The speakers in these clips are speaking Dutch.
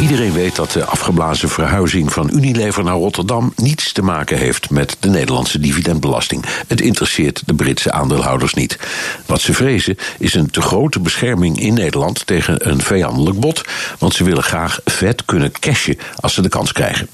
Iedereen weet dat de afgeblazen verhuizing van Unilever naar Rotterdam niets te maken heeft met de Nederlandse dividendbelasting. Het interesseert de Britse aandeelhouders niet. Wat ze vrezen is een te grote bescherming in Nederland tegen een vijandelijk bod, want ze willen graag vet kunnen cashen als ze de kans krijgen.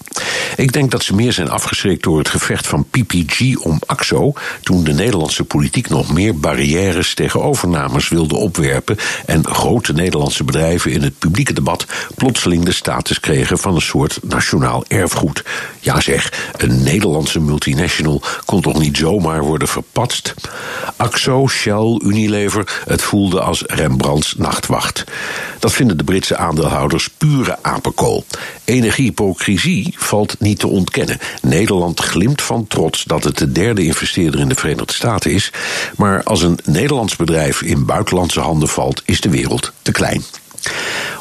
Ik denk dat ze meer zijn afgeschrikt door het gevecht van PPG om AXO, toen de Nederlandse politiek nog meer barrières tegen overnames wilde opwerpen en grote Nederlandse bedrijven in het publieke debat plotseling de status kregen van een soort nationaal erfgoed. Ja zeg, een Nederlandse multinational kon toch niet zomaar worden verpatst? Axo, Shell, Unilever, het voelde als Rembrandts nachtwacht. Dat vinden de Britse aandeelhouders pure apenkool. Enige valt niet te ontkennen. Nederland glimt van trots dat het de derde investeerder in de Verenigde Staten is. Maar als een Nederlands bedrijf in buitenlandse handen valt, is de wereld te klein.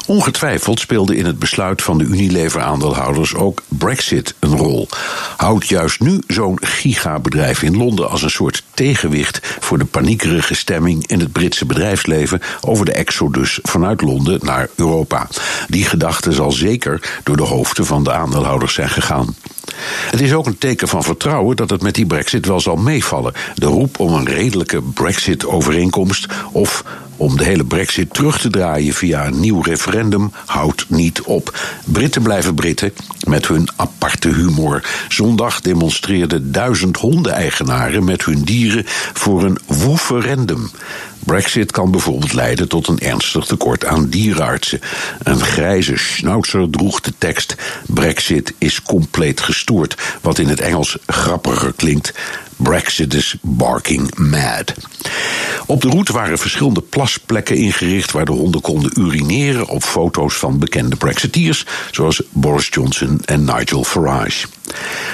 Ongetwijfeld speelde in het besluit van de Unilever-aandeelhouders ook Brexit een rol. Houdt juist nu zo'n gigabedrijf in Londen als een soort tegenwicht voor de paniekerige stemming in het Britse bedrijfsleven over de exodus vanuit Londen naar Europa. Die gedachte zal zeker door de hoofden van de aandeelhouders zijn gegaan. Het is ook een teken van vertrouwen dat het met die brexit wel zal meevallen. De roep om een redelijke brexit-overeenkomst of om de hele brexit terug te draaien via een nieuw referendum houdt niet op. Britten blijven Britten met hun aparte humor. Zondag demonstreerden duizend hondeneigenaren met hun dieren voor een woeferendum. Brexit kan bijvoorbeeld leiden tot een ernstig tekort aan dierenartsen. Een grijze schnauzer droeg de tekst: Brexit is compleet gestoord, wat in het Engels grappiger klinkt. Brexit is barking mad. Op de route waren verschillende plasplekken ingericht waar de honden konden urineren op foto's van bekende Brexiteers, zoals Boris Johnson en Nigel Farage.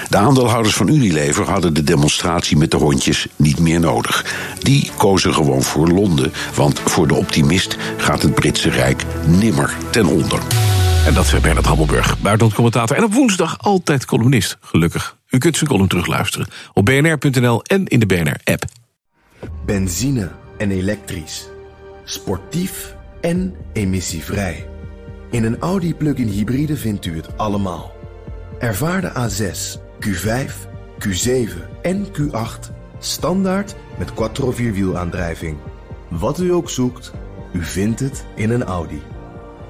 De aandeelhouders van Unilever hadden de demonstratie met de hondjes niet meer nodig. Die kozen gewoon voor Londen, want voor de optimist gaat het Britse Rijk nimmer ten onder. En dat is Bernard Hammelburg, buitenlandcommentator en op woensdag altijd columnist, gelukkig. U kunt zijn column terugluisteren op bnr.nl en in de BNR-app. Benzine en elektrisch. Sportief en emissievrij. In een Audi plug-in hybride vindt u het allemaal. Ervaar de A6, Q5, Q7 en Q8 standaard met quattro vierwielaandrijving. Wat u ook zoekt, u vindt het in een Audi.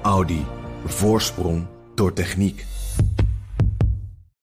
Audi. Voorsprong door techniek.